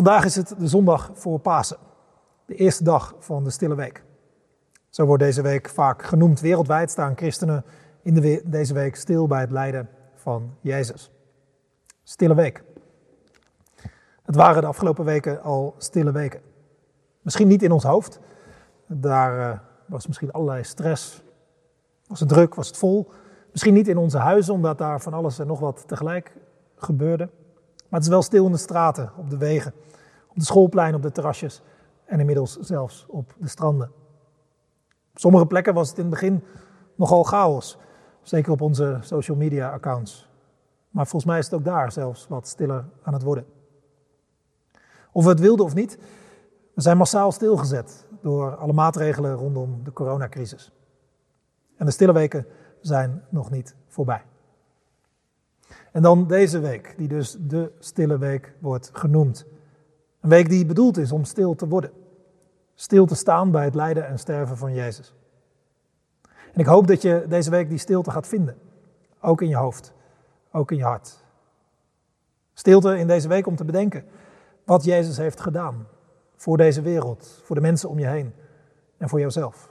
Vandaag is het de zondag voor Pasen, de eerste dag van de Stille Week. Zo wordt deze week vaak genoemd. Wereldwijd staan christenen in de deze week stil bij het lijden van Jezus. Stille Week. Het waren de afgelopen weken al stille weken. Misschien niet in ons hoofd. Daar uh, was misschien allerlei stress. Was het druk, was het vol. Misschien niet in onze huizen, omdat daar van alles en nog wat tegelijk gebeurde. Maar het is wel stil in de straten, op de wegen, op de schoolpleinen, op de terrasjes en inmiddels zelfs op de stranden. Op sommige plekken was het in het begin nogal chaos, zeker op onze social media accounts. Maar volgens mij is het ook daar zelfs wat stiller aan het worden. Of we het wilden of niet, we zijn massaal stilgezet door alle maatregelen rondom de coronacrisis. En de stille weken zijn nog niet voorbij. En dan deze week, die dus de stille week wordt genoemd. Een week die bedoeld is om stil te worden. Stil te staan bij het lijden en sterven van Jezus. En ik hoop dat je deze week die stilte gaat vinden. Ook in je hoofd, ook in je hart. Stilte in deze week om te bedenken wat Jezus heeft gedaan voor deze wereld, voor de mensen om je heen en voor jouzelf.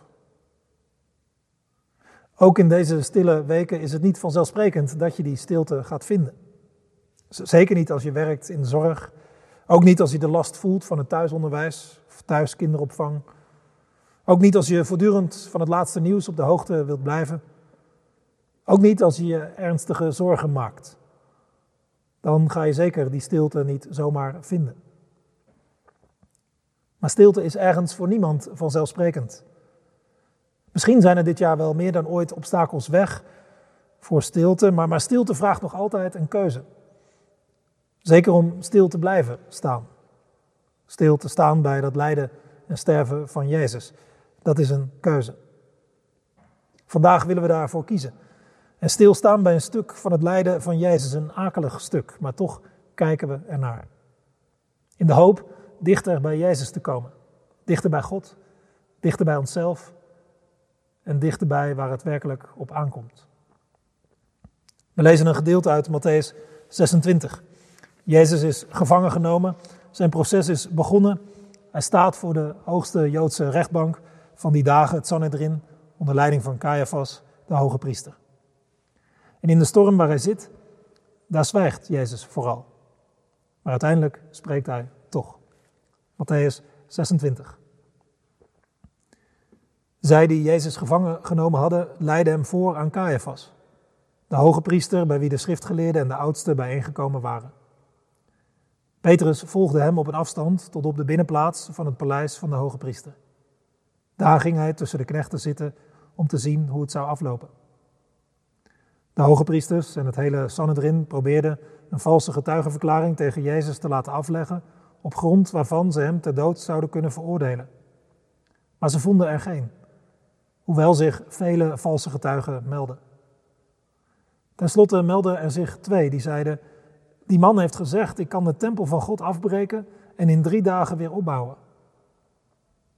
Ook in deze stille weken is het niet vanzelfsprekend dat je die stilte gaat vinden. Zeker niet als je werkt in zorg. Ook niet als je de last voelt van het thuisonderwijs of thuiskinderopvang. Ook niet als je voortdurend van het laatste nieuws op de hoogte wilt blijven. Ook niet als je je ernstige zorgen maakt. Dan ga je zeker die stilte niet zomaar vinden. Maar stilte is ergens voor niemand vanzelfsprekend. Misschien zijn er dit jaar wel meer dan ooit obstakels weg voor stilte, maar, maar stilte vraagt nog altijd een keuze. Zeker om stil te blijven staan. Stil te staan bij dat lijden en sterven van Jezus. Dat is een keuze. Vandaag willen we daarvoor kiezen. En stilstaan bij een stuk van het lijden van Jezus, een akelig stuk, maar toch kijken we ernaar. In de hoop dichter bij Jezus te komen. Dichter bij God, dichter bij onszelf en dichterbij waar het werkelijk op aankomt. We lezen een gedeelte uit Matthäus 26. Jezus is gevangen genomen, zijn proces is begonnen. Hij staat voor de hoogste Joodse rechtbank van die dagen, het Sanhedrin, onder leiding van Caiaphas, de hoge priester. En in de storm waar hij zit, daar zwijgt Jezus vooral. Maar uiteindelijk spreekt hij toch. Matthäus 26. Zij die Jezus gevangen genomen hadden, leidden hem voor aan Caiaphas, de hoge priester bij wie de schriftgeleerden en de oudsten bijeengekomen waren. Petrus volgde hem op een afstand tot op de binnenplaats van het paleis van de hoge priester. Daar ging hij tussen de knechten zitten om te zien hoe het zou aflopen. De hoge priesters en het hele Sanhedrin probeerden een valse getuigenverklaring tegen Jezus te laten afleggen, op grond waarvan ze hem ter dood zouden kunnen veroordelen. Maar ze vonden er geen hoewel zich vele valse getuigen melden. Ten slotte melden er zich twee die zeiden: Die man heeft gezegd: Ik kan de tempel van God afbreken en in drie dagen weer opbouwen.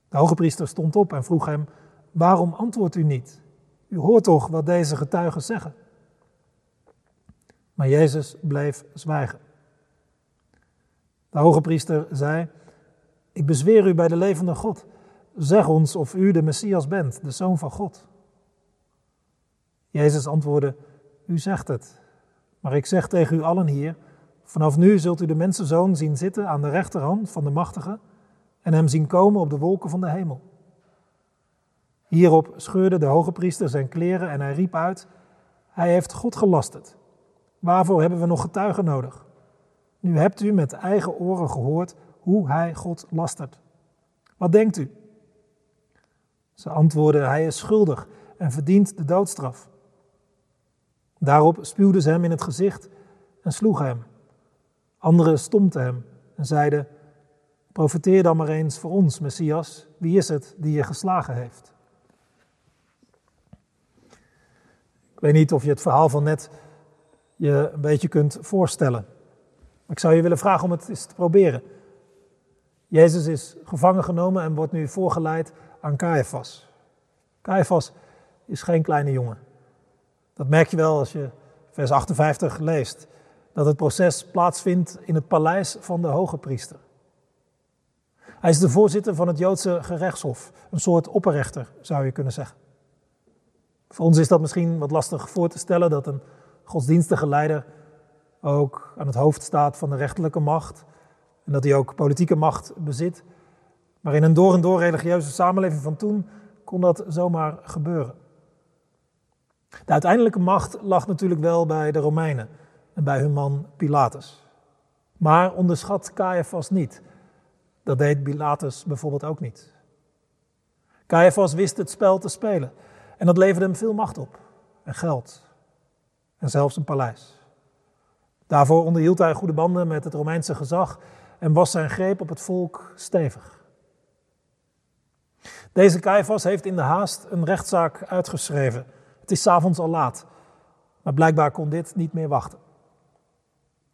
De hoge priester stond op en vroeg hem: Waarom antwoordt u niet? U hoort toch wat deze getuigen zeggen? Maar Jezus bleef zwijgen. De hoge priester zei: Ik bezweer u bij de levende God Zeg ons of u de Messias bent, de Zoon van God. Jezus antwoordde, U zegt het. Maar ik zeg tegen u allen hier, vanaf nu zult u de mensenzoon zien zitten aan de rechterhand van de machtige en hem zien komen op de wolken van de hemel. Hierop scheurde de hoge priester zijn kleren en hij riep uit, Hij heeft God gelasterd. Waarvoor hebben we nog getuigen nodig? Nu hebt u met eigen oren gehoord hoe hij God lastert. Wat denkt u? Ze antwoordden, hij is schuldig en verdient de doodstraf. Daarop spuwden ze hem in het gezicht en sloegen hem. Anderen stompten hem en zeiden, profeteer dan maar eens voor ons, Messias, wie is het die je geslagen heeft? Ik weet niet of je het verhaal van net je een beetje kunt voorstellen. Maar ik zou je willen vragen om het eens te proberen. Jezus is gevangen genomen en wordt nu voorgeleid aan Caiaphas. Caiaphas is geen kleine jongen. Dat merk je wel als je vers 58 leest. Dat het proces plaatsvindt in het paleis van de hoge priester. Hij is de voorzitter van het Joodse gerechtshof, een soort opperrechter zou je kunnen zeggen. Voor ons is dat misschien wat lastig voor te stellen dat een godsdienstige leider ook aan het hoofd staat van de rechterlijke macht en dat hij ook politieke macht bezit. Maar in een door en door religieuze samenleving van toen kon dat zomaar gebeuren. De uiteindelijke macht lag natuurlijk wel bij de Romeinen en bij hun man Pilatus. Maar onderschat Caiaphas niet. Dat deed Pilatus bijvoorbeeld ook niet. Caiaphas wist het spel te spelen en dat leverde hem veel macht op en geld en zelfs een paleis. Daarvoor onderhield hij goede banden met het Romeinse gezag en was zijn greep op het volk stevig. Deze Caiaphas heeft in de haast een rechtszaak uitgeschreven. Het is avonds al laat, maar blijkbaar kon dit niet meer wachten.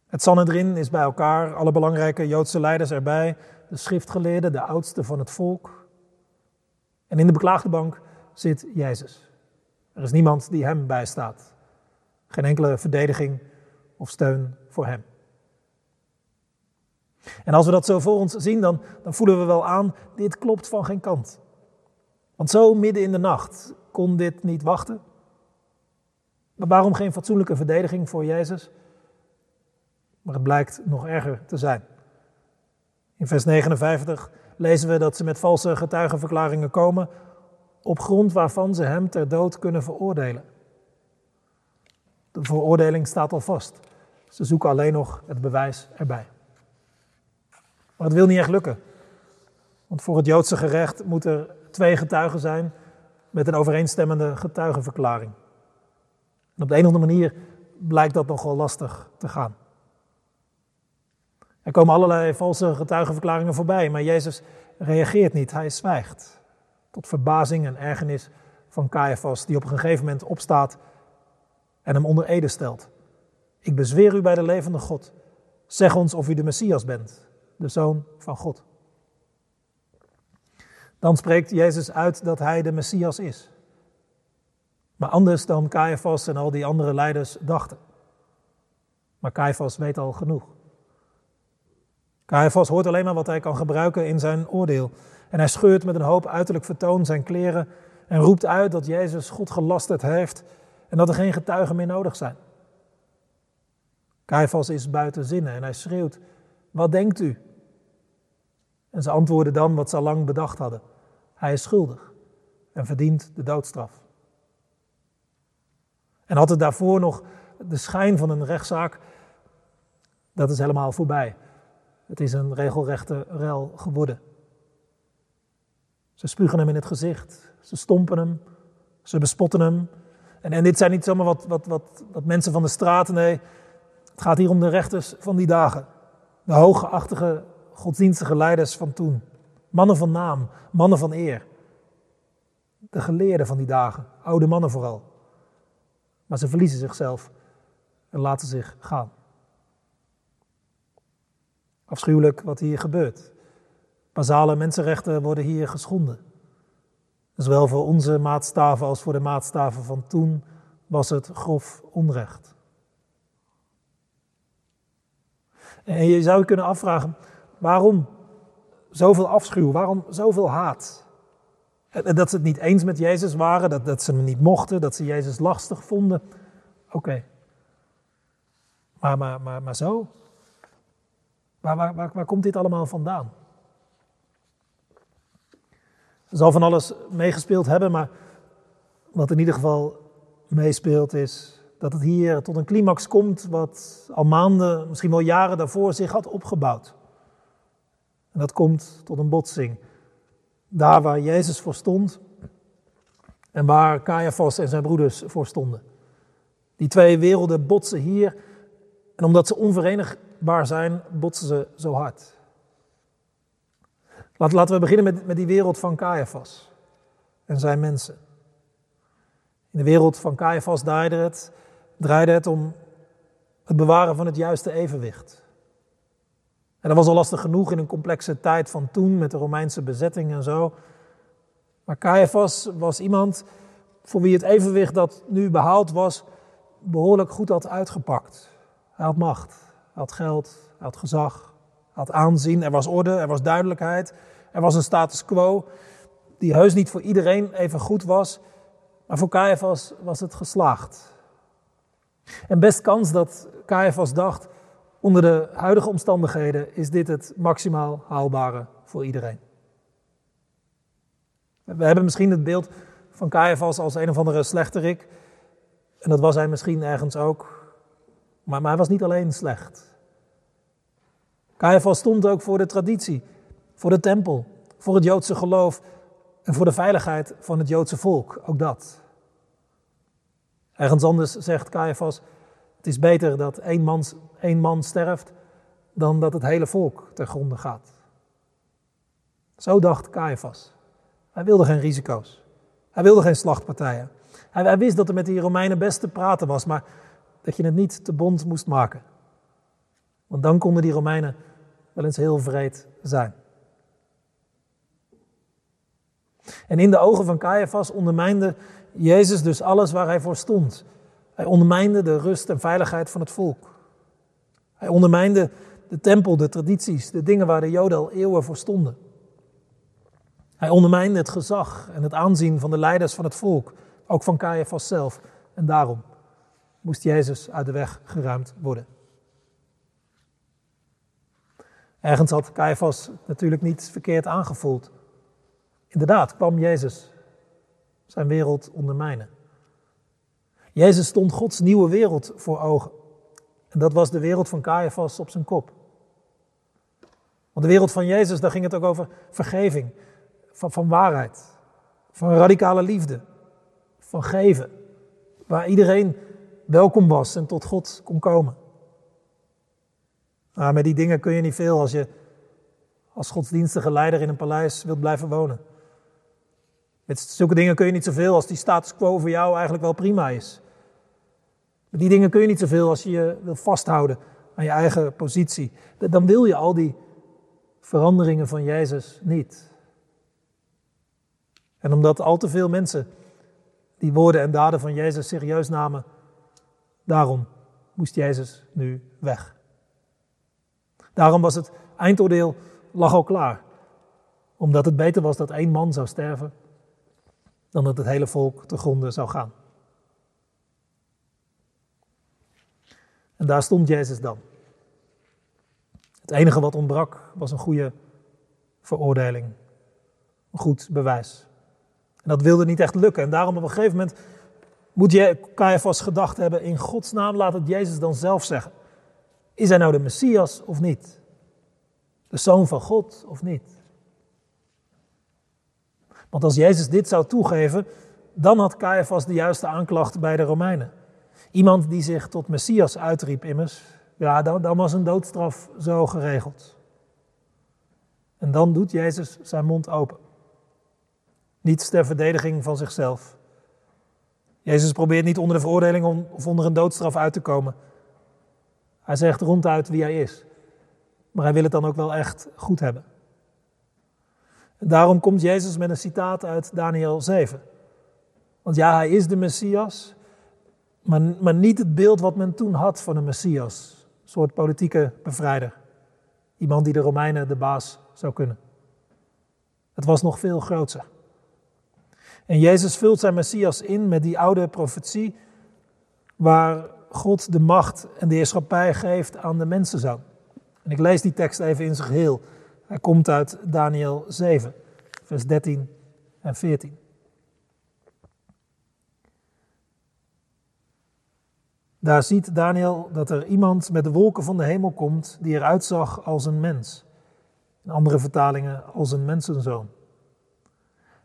Het Sanhedrin is bij elkaar, alle belangrijke Joodse leiders erbij, de schriftgeleerden, de oudste van het volk. En in de beklaagde bank zit Jezus. Er is niemand die hem bijstaat. Geen enkele verdediging of steun voor hem. En als we dat zo voor ons zien, dan, dan voelen we wel aan, dit klopt van geen kant. Want zo midden in de nacht kon dit niet wachten. Maar waarom geen fatsoenlijke verdediging voor Jezus? Maar het blijkt nog erger te zijn. In vers 59 lezen we dat ze met valse getuigenverklaringen komen, op grond waarvan ze hem ter dood kunnen veroordelen. De veroordeling staat al vast. Ze zoeken alleen nog het bewijs erbij. Maar het wil niet echt lukken. Want voor het Joodse gerecht moeten er twee getuigen zijn met een overeenstemmende getuigenverklaring. En op de een of andere manier blijkt dat nogal lastig te gaan. Er komen allerlei valse getuigenverklaringen voorbij, maar Jezus reageert niet, hij zwijgt. Tot verbazing en ergernis van Caiaphas, die op een gegeven moment opstaat en hem onder ede stelt. Ik bezweer u bij de levende God. Zeg ons of u de Messias bent, de Zoon van God. Dan spreekt Jezus uit dat hij de Messias is. Maar anders dan Caiaphas en al die andere leiders dachten. Maar Caiaphas weet al genoeg. Caiaphas hoort alleen maar wat hij kan gebruiken in zijn oordeel. En hij scheurt met een hoop uiterlijk vertoon zijn kleren en roept uit dat Jezus God gelasterd heeft en dat er geen getuigen meer nodig zijn. Caiaphas is buiten zinnen en hij schreeuwt, wat denkt u? En ze antwoorden dan wat ze al lang bedacht hadden. Hij is schuldig en verdient de doodstraf. En had het daarvoor nog de schijn van een rechtszaak, dat is helemaal voorbij. Het is een regelrechte rel geworden. Ze spugen hem in het gezicht, ze stompen hem, ze bespotten hem. En, en dit zijn niet zomaar wat, wat, wat, wat mensen van de straat, nee, het gaat hier om de rechters van die dagen. De hooggeachtige godsdienstige leiders van toen. Mannen van naam, mannen van eer. De geleerden van die dagen, oude mannen vooral. Maar ze verliezen zichzelf en laten zich gaan. Afschuwelijk wat hier gebeurt. Basale mensenrechten worden hier geschonden. Zowel voor onze maatstaven als voor de maatstaven van toen was het grof onrecht. En je zou je kunnen afvragen, waarom zoveel afschuw, waarom zoveel haat? En dat ze het niet eens met Jezus waren, dat, dat ze hem niet mochten, dat ze Jezus lastig vonden. Oké. Maar, maar, maar, maar zo? Waar, waar, waar, waar komt dit allemaal vandaan? Er zal van alles meegespeeld hebben, maar wat in ieder geval meespeelt is dat het hier tot een climax komt wat al maanden, misschien wel jaren daarvoor zich had opgebouwd. En dat komt tot een botsing. Daar waar Jezus voor stond en waar Caiaphas en zijn broeders voor stonden. Die twee werelden botsen hier en omdat ze onverenigbaar zijn, botsen ze zo hard. Laten we beginnen met, met die wereld van Caiaphas en zijn mensen. In de wereld van Caiaphas draaide het, draaide het om het bewaren van het juiste evenwicht. En dat was al lastig genoeg in een complexe tijd van toen met de Romeinse bezetting en zo. Maar Caiaphas was iemand voor wie het evenwicht dat nu behaald was behoorlijk goed had uitgepakt. Hij had macht, hij had geld, hij had gezag, hij had aanzien, er was orde, er was duidelijkheid. Er was een status quo die heus niet voor iedereen even goed was, maar voor Caiaphas was het geslaagd. En best kans dat Caiaphas dacht, onder de huidige omstandigheden is dit het maximaal haalbare voor iedereen. We hebben misschien het beeld van Caiaphas als een of andere slechterik. En dat was hij misschien ergens ook. Maar, maar hij was niet alleen slecht. Caiaphas stond ook voor de traditie, voor de tempel, voor het Joodse geloof en voor de veiligheid van het Joodse volk. Ook dat. Ergens anders zegt Caiaphas, het is beter dat één man, één man sterft dan dat het hele volk ter gronde gaat. Zo dacht Caiaphas. Hij wilde geen risico's. Hij wilde geen slachtpartijen. Hij, wist dat er met die Romeinen best te praten was, maar dat je het niet te bond moest maken. Want dan konden die Romeinen wel eens heel vreed zijn. En in de ogen van Caiaphas ondermijnde Jezus dus alles waar hij voor stond. Hij ondermijnde de rust en veiligheid van het volk. Hij ondermijnde de tempel, de tradities, de dingen waar de Joden al eeuwen voor stonden. Hij ondermijnde het gezag en het aanzien van de leiders van het volk, ook van Caiaphas zelf. En daarom moest Jezus uit de weg geruimd worden. Ergens had Caiaphas natuurlijk niet verkeerd aangevoeld. Inderdaad, kwam Jezus zijn wereld ondermijnen. Jezus stond Gods nieuwe wereld voor ogen. En dat was de wereld van Caiaphas op zijn kop. Want de wereld van Jezus, daar ging het ook over vergeving, van, van waarheid, van radicale liefde, van geven. Waar iedereen welkom was en tot God kon komen. Maar met die dingen kun je niet veel als je als godsdienstige leider in een paleis wilt blijven wonen. Met zulke dingen kun je niet zoveel als die status quo voor jou eigenlijk wel prima is. Met die dingen kun je niet zoveel als je je wil vasthouden aan je eigen positie. Dan wil je al die veranderingen van Jezus niet. En omdat al te veel mensen die woorden en daden van Jezus serieus namen, daarom moest Jezus nu weg. Daarom was het eindoordeel lag al klaar. Omdat het beter was dat één man zou sterven dan dat het hele volk te gronden zou gaan. En daar stond Jezus dan. Het enige wat ontbrak was een goede veroordeling, een goed bewijs. En dat wilde niet echt lukken. En daarom op een gegeven moment moet je Caiaphas gedacht hebben, in Gods naam laat het Jezus dan zelf zeggen. Is hij nou de Messias of niet? De Zoon van God of niet? Want als Jezus dit zou toegeven, dan had Caiaphas de juiste aanklacht bij de Romeinen. Iemand die zich tot Messias uitriep immers, ja, dan, dan was een doodstraf zo geregeld. En dan doet Jezus zijn mond open. Niet ter verdediging van zichzelf. Jezus probeert niet onder de veroordeling of onder een doodstraf uit te komen. Hij zegt ronduit wie hij is. Maar hij wil het dan ook wel echt goed hebben. En daarom komt Jezus met een citaat uit Daniel 7. Want ja, hij is de Messias, maar, niet het beeld wat men toen had van een Messias. Een soort politieke bevrijder. Iemand die de Romeinen de baas zou kunnen. Het was nog veel groter. En Jezus vult zijn Messias in met die oude profetie waar God de macht en de heerschappij geeft aan de mensenzoon. En ik lees die tekst even in zijn geheel. Hij komt uit Daniel 7, vers 13 en 14. Daar ziet Daniel dat er iemand met de wolken van de hemel komt die eruit zag als een mens. In andere vertalingen als een mensenzoon.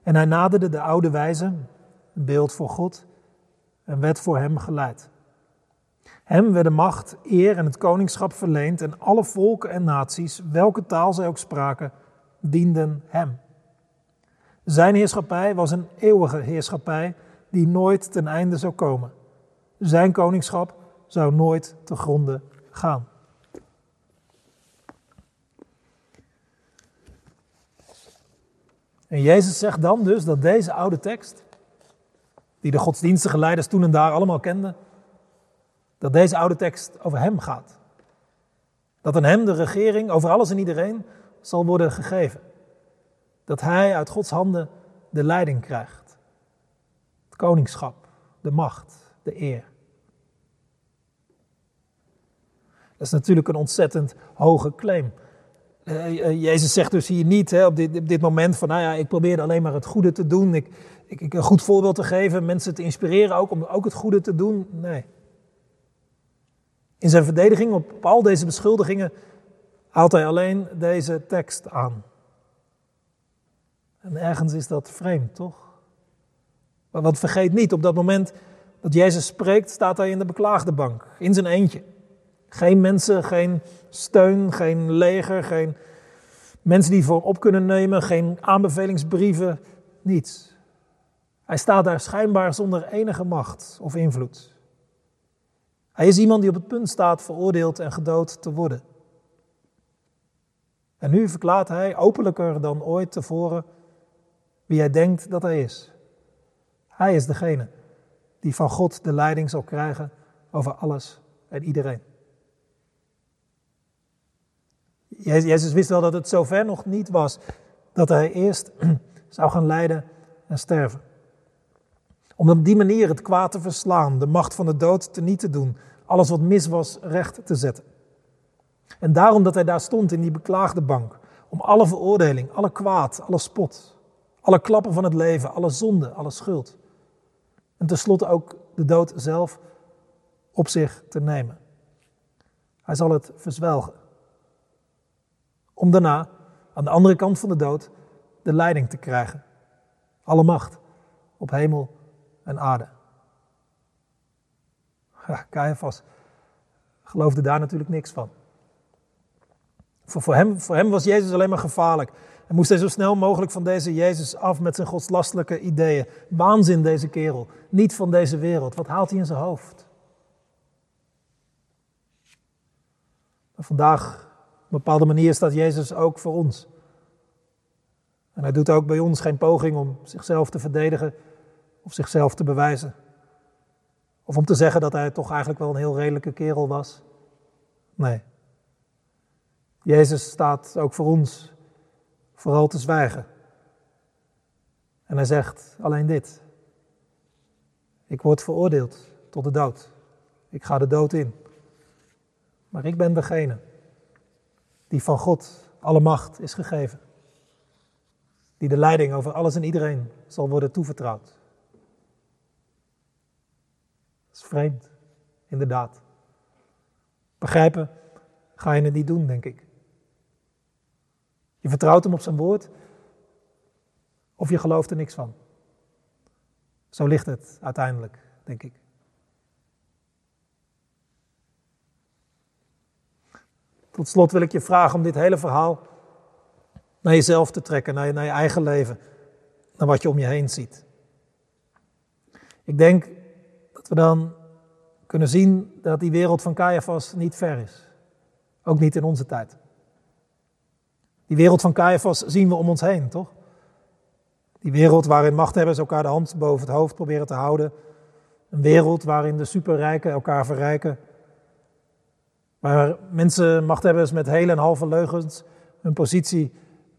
En hij naderde de oude wijze, een beeld voor God, en werd voor hem geleid. Hem werden macht, eer en het koningschap verleend en alle volken en naties, welke taal zij ook spraken, dienden hem. Zijn heerschappij was een eeuwige heerschappij die nooit ten einde zou komen. Zijn koningschap zou nooit te gronde gaan. En Jezus zegt dan dus dat deze oude tekst, die de godsdienstige leiders toen en daar allemaal kenden, dat deze oude tekst over hem gaat. Dat aan hem de regering over alles en iedereen zal worden gegeven. Dat hij uit Gods handen de leiding krijgt. Het koningschap, de macht, de eer. Dat is natuurlijk een ontzettend hoge claim. Uh, Jezus zegt dus hier niet hè, op, dit, dit, moment van, nou ja, ik probeer alleen maar het goede te doen. Ik, ik, ik, een goed voorbeeld te geven, mensen te inspireren ook om ook het goede te doen. Nee. In zijn verdediging op, op al deze beschuldigingen haalt hij alleen deze tekst aan. En ergens is dat vreemd, toch? Maar wat vergeet niet, op dat moment dat Jezus spreekt, staat hij in de beklaagde bank, in zijn eentje. Geen mensen, geen steun, geen leger, geen mensen die voor op kunnen nemen, geen aanbevelingsbrieven, niets. Hij staat daar schijnbaar zonder enige macht of invloed. Hij is iemand die op het punt staat veroordeeld en gedood te worden. En nu verklaart hij openlijker dan ooit tevoren wie hij denkt dat hij is. Hij is degene die van God de leiding zal krijgen over alles en iedereen. Jezus wist wel dat het zover nog niet was dat hij eerst zou gaan lijden en sterven. Om op die manier het kwaad te verslaan, de macht van de dood te niet te doen, alles wat mis was recht te zetten. En daarom dat hij daar stond in die beklaagde bank, om alle veroordeling, alle kwaad, alle spot, alle klappen van het leven, alle zonde, alle schuld. En tenslotte ook de dood zelf op zich te nemen. Hij zal het verzwelgen. Om daarna, aan de andere kant van de dood, de leiding te krijgen. Alle macht op hemel en aarde. Ja, Caiaphas geloofde daar natuurlijk niks van. Voor, hem, voor hem was Jezus alleen maar gevaarlijk. En moest hij zo snel mogelijk van deze Jezus af met zijn godslastelijke ideeën. Waanzin deze kerel. Niet van deze wereld. Wat haalt hij in zijn hoofd? Maar vandaag, bepaalde manier, staat Jezus ook voor ons. En hij doet ook bij ons geen poging om zichzelf te verdedigen of zichzelf te bewijzen. Of om te zeggen dat hij toch eigenlijk wel een heel redelijke kerel was. Nee. Jezus staat ook voor ons vooral te zwijgen. En hij zegt alleen dit. Ik word veroordeeld tot de dood. Ik ga de dood in. Maar ik ben degene die van God alle macht is gegeven. Die de leiding over alles en iedereen zal worden toevertrouwd. Dat is vreemd, inderdaad. Begrijpen ga je het niet doen, denk ik. Je vertrouwt hem op zijn woord of je gelooft er niks van. Zo ligt het uiteindelijk, denk ik. Tot slot wil ik je vragen om dit hele verhaal naar jezelf te trekken, naar je, naar je eigen leven, naar wat je om je heen ziet. Ik denk dat we dan kunnen zien dat die wereld van Caiaphas niet ver is. Ook niet in onze tijd. Die wereld van Caiaphas zien we om ons heen, toch? Die wereld waarin machthebbers elkaar de hand boven het hoofd proberen te houden. Een wereld waarin de superrijken elkaar verrijken. Waar mensen, machthebbers met hele en halve leugens hun positie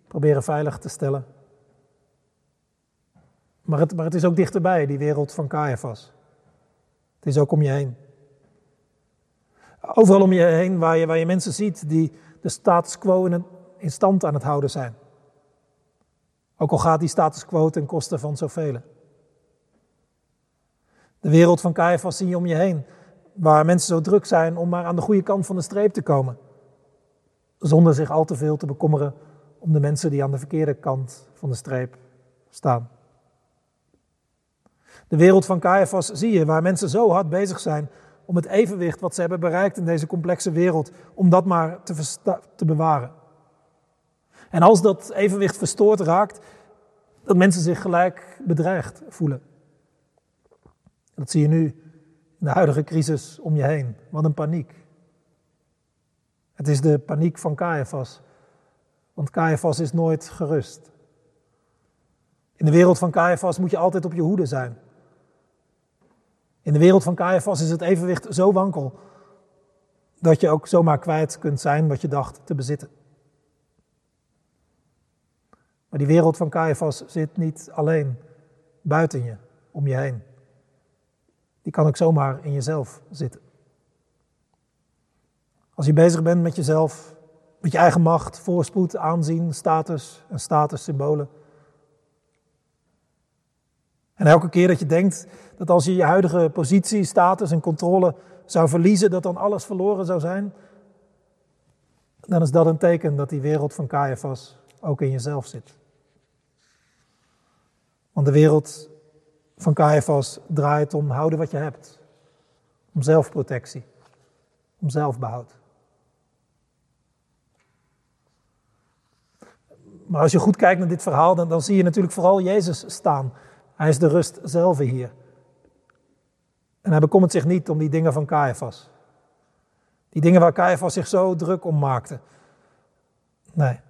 proberen veilig te stellen. Maar het, maar het is ook dichterbij, die wereld van Caiaphas. Het is ook om je heen. Overal om je heen waar je, waar je mensen ziet die de status quo in, in stand aan het houden zijn. Ook al gaat die status quo ten koste van zoveel. De wereld van Caiaphas zie je om je heen, waar mensen zo druk zijn om maar aan de goede kant van de streep te komen. Zonder zich al te veel te bekommeren om de mensen die aan de verkeerde kant van de streep staan. De wereld van Caiaphas zie je, waar mensen zo hard bezig zijn om het evenwicht wat ze hebben bereikt in deze complexe wereld, om dat maar te, te bewaren. En als dat evenwicht verstoord raakt, dat mensen zich gelijk bedreigd voelen. Dat zie je nu de huidige crisis om je heen. Wat een paniek. Het is de paniek van Caiaphas. Want Caiaphas is nooit gerust. In de wereld van Caiaphas moet je altijd op je hoede zijn. In de wereld van Caiaphas is het evenwicht zo wankel dat je ook zomaar kwijt kunt zijn wat je dacht te bezitten. Maar die wereld van Caiaphas zit niet alleen buiten je, om je heen. Die kan ook zomaar in jezelf zitten. Als je bezig bent met jezelf, met je eigen macht, voorspoed, aanzien, status en statussymbolen. En elke keer dat je denkt dat als je je huidige positie, status en controle zou verliezen, dat dan alles verloren zou zijn, dan is dat een teken dat die wereld van Caiaphas ook in jezelf zit. Want de wereld van Caiaphas draait om houden wat je hebt, om zelfprotectie, om zelfbehoud. Maar als je goed kijkt naar dit verhaal, dan, dan zie je natuurlijk vooral Jezus staan. Hij is de rust zelf hier. En hij bekommert zich niet om die dingen van Caiaphas. Die dingen waar Caiaphas zich zo druk om maakte. Nee.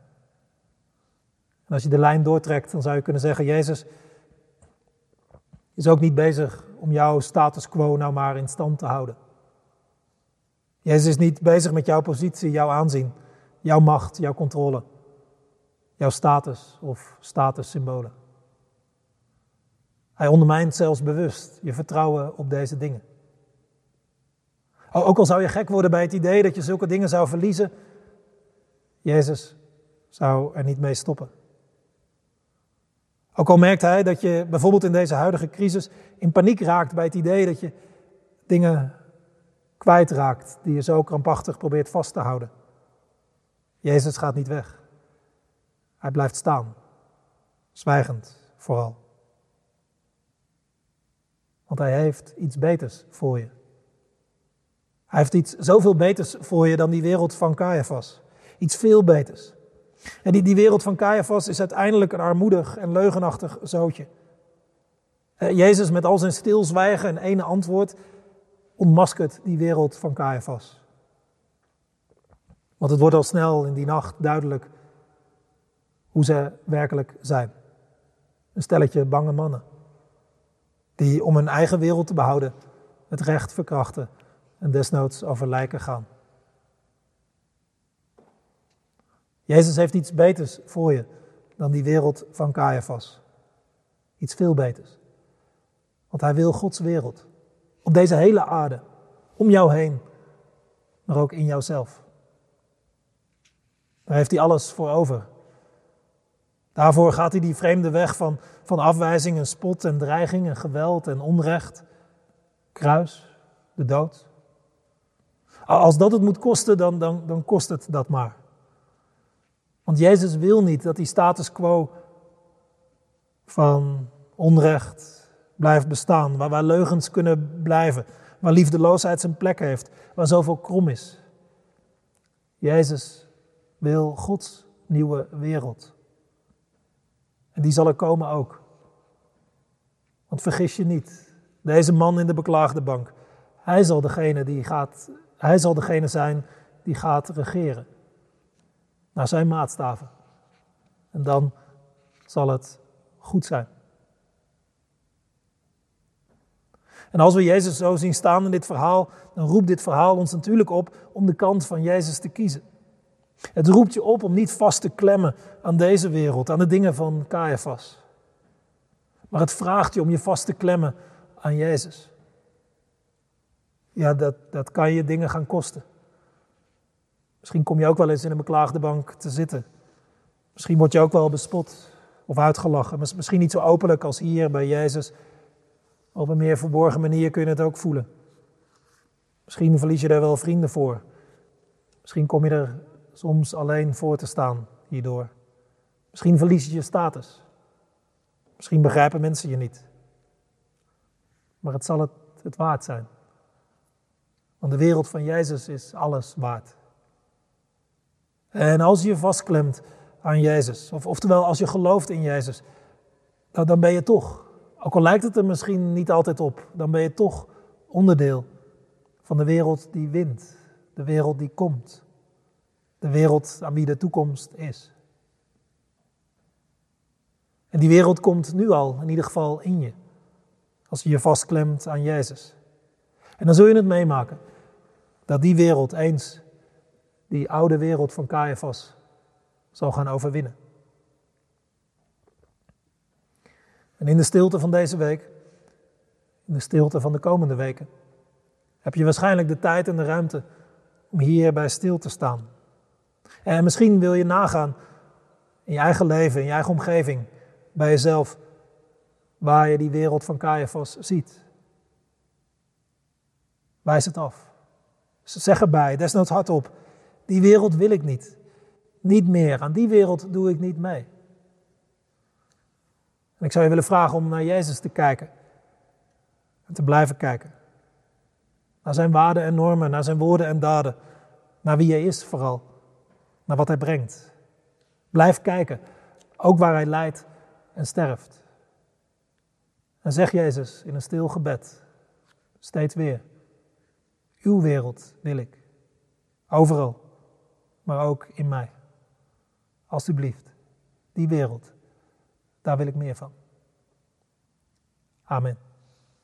En als je de lijn doortrekt, dan zou je kunnen zeggen: Jezus is ook niet bezig om jouw status quo nou maar in stand te houden. Jezus is niet bezig met jouw positie, jouw aanzien, jouw macht, jouw controle, jouw status of statussymbolen. Hij ondermijnt zelfs bewust je vertrouwen op deze dingen. Ook al zou je gek worden bij het idee dat je zulke dingen zou verliezen, Jezus zou er niet mee stoppen. Ook al merkt hij dat je bijvoorbeeld in deze huidige crisis in paniek raakt bij het idee dat je dingen kwijtraakt die je zo krampachtig probeert vast te houden. Jezus gaat niet weg. Hij blijft staan, zwijgend vooral. Want hij heeft iets beters voor je. Hij heeft iets zoveel beters voor je dan die wereld van Caiaphas. Iets veel beters. En die, die wereld van Caiaphas is uiteindelijk een armoedig en leugenachtig zootje. Eh, Jezus met al zijn stilzwijgen en ene antwoord ontmaskert die wereld van Caiaphas. Want het wordt al snel in die nacht duidelijk hoe ze werkelijk zijn. Een stelletje bange mannen. Die om hun eigen wereld te behouden het recht verkrachten en desnoods over lijken gaan. Jezus heeft iets beters voor je dan die wereld van Caiaphas. Iets veel beters. Want hij wil Gods wereld. Op deze hele aarde. Om jou heen. Maar ook in jouzelf. Daar heeft hij alles voor over. Daarvoor gaat hij die vreemde weg van, van afwijzing en spot en dreiging en geweld en onrecht. Kruis, de dood. Als dat het moet kosten, dan, dan, dan kost het dat maar. Want Jezus wil niet dat die status quo van onrecht blijft bestaan, waar, waar leugens kunnen blijven, waar liefdeloosheid zijn plek heeft, waar zoveel krom is. Jezus wil Gods nieuwe wereld. En die zal er komen ook. Want vergis je niet, deze man in de beklaagde bank, hij zal degene, die gaat, hij zal degene zijn die gaat regeren naar zijn maatstaven. En dan zal het goed zijn. En als we Jezus zo zien staan in dit verhaal, dan roept dit verhaal ons natuurlijk op om de kant van Jezus te kiezen. Het roept je op om niet vast te klemmen aan deze wereld, aan de dingen van Caiaphas. Maar het vraagt je om je vast te klemmen aan Jezus. Ja, dat, dat kan je dingen gaan kosten. Misschien kom je ook wel eens in een beklaagde bank te zitten. Misschien word je ook wel bespot of uitgelachen. Misschien niet zo openlijk als hier bij Jezus. Op een meer verborgen manier kun je het ook voelen. Misschien verlies je daar wel vrienden voor. Misschien kom je er soms alleen voor te staan hierdoor. Misschien verlies je je status. Misschien begrijpen mensen je niet. Maar het zal het, het waard zijn. Want de wereld van Jezus is alles waard. En als je vastklemt aan Jezus, of, oftewel als je gelooft in Jezus, dan, dan ben je toch, ook al lijkt het er misschien niet altijd op, dan ben je toch onderdeel van de wereld die wint, de wereld die komt, de wereld aan wie de toekomst is. En die wereld komt nu al, in ieder geval in je, als je je vastklemt aan Jezus. En dan zul je het meemaken dat die wereld eens die oude wereld van Caiaphas zal gaan overwinnen. En in de stilte van deze week, in de stilte van de komende weken, heb je waarschijnlijk de tijd en de ruimte om hierbij stil te staan. En misschien wil je nagaan in je eigen leven, in je eigen omgeving, bij jezelf, waar je die wereld van Caiaphas ziet. Wijs het af. Zeg erbij, desnoods hardop, die wereld wil ik niet. Niet meer, aan die wereld doe ik niet mee. En ik zou je willen vragen om naar Jezus te kijken. En te blijven kijken. Naar zijn waarden en normen, naar zijn woorden en daden. Naar wie hij is vooral. Naar wat hij brengt. Blijf kijken, ook waar hij lijdt en sterft. En zeg Jezus in een stil gebed, steeds weer, uw wereld wil ik. Overal, maar ook in mij. Alsjeblieft, die wereld, daar wil ik meer van. Amen.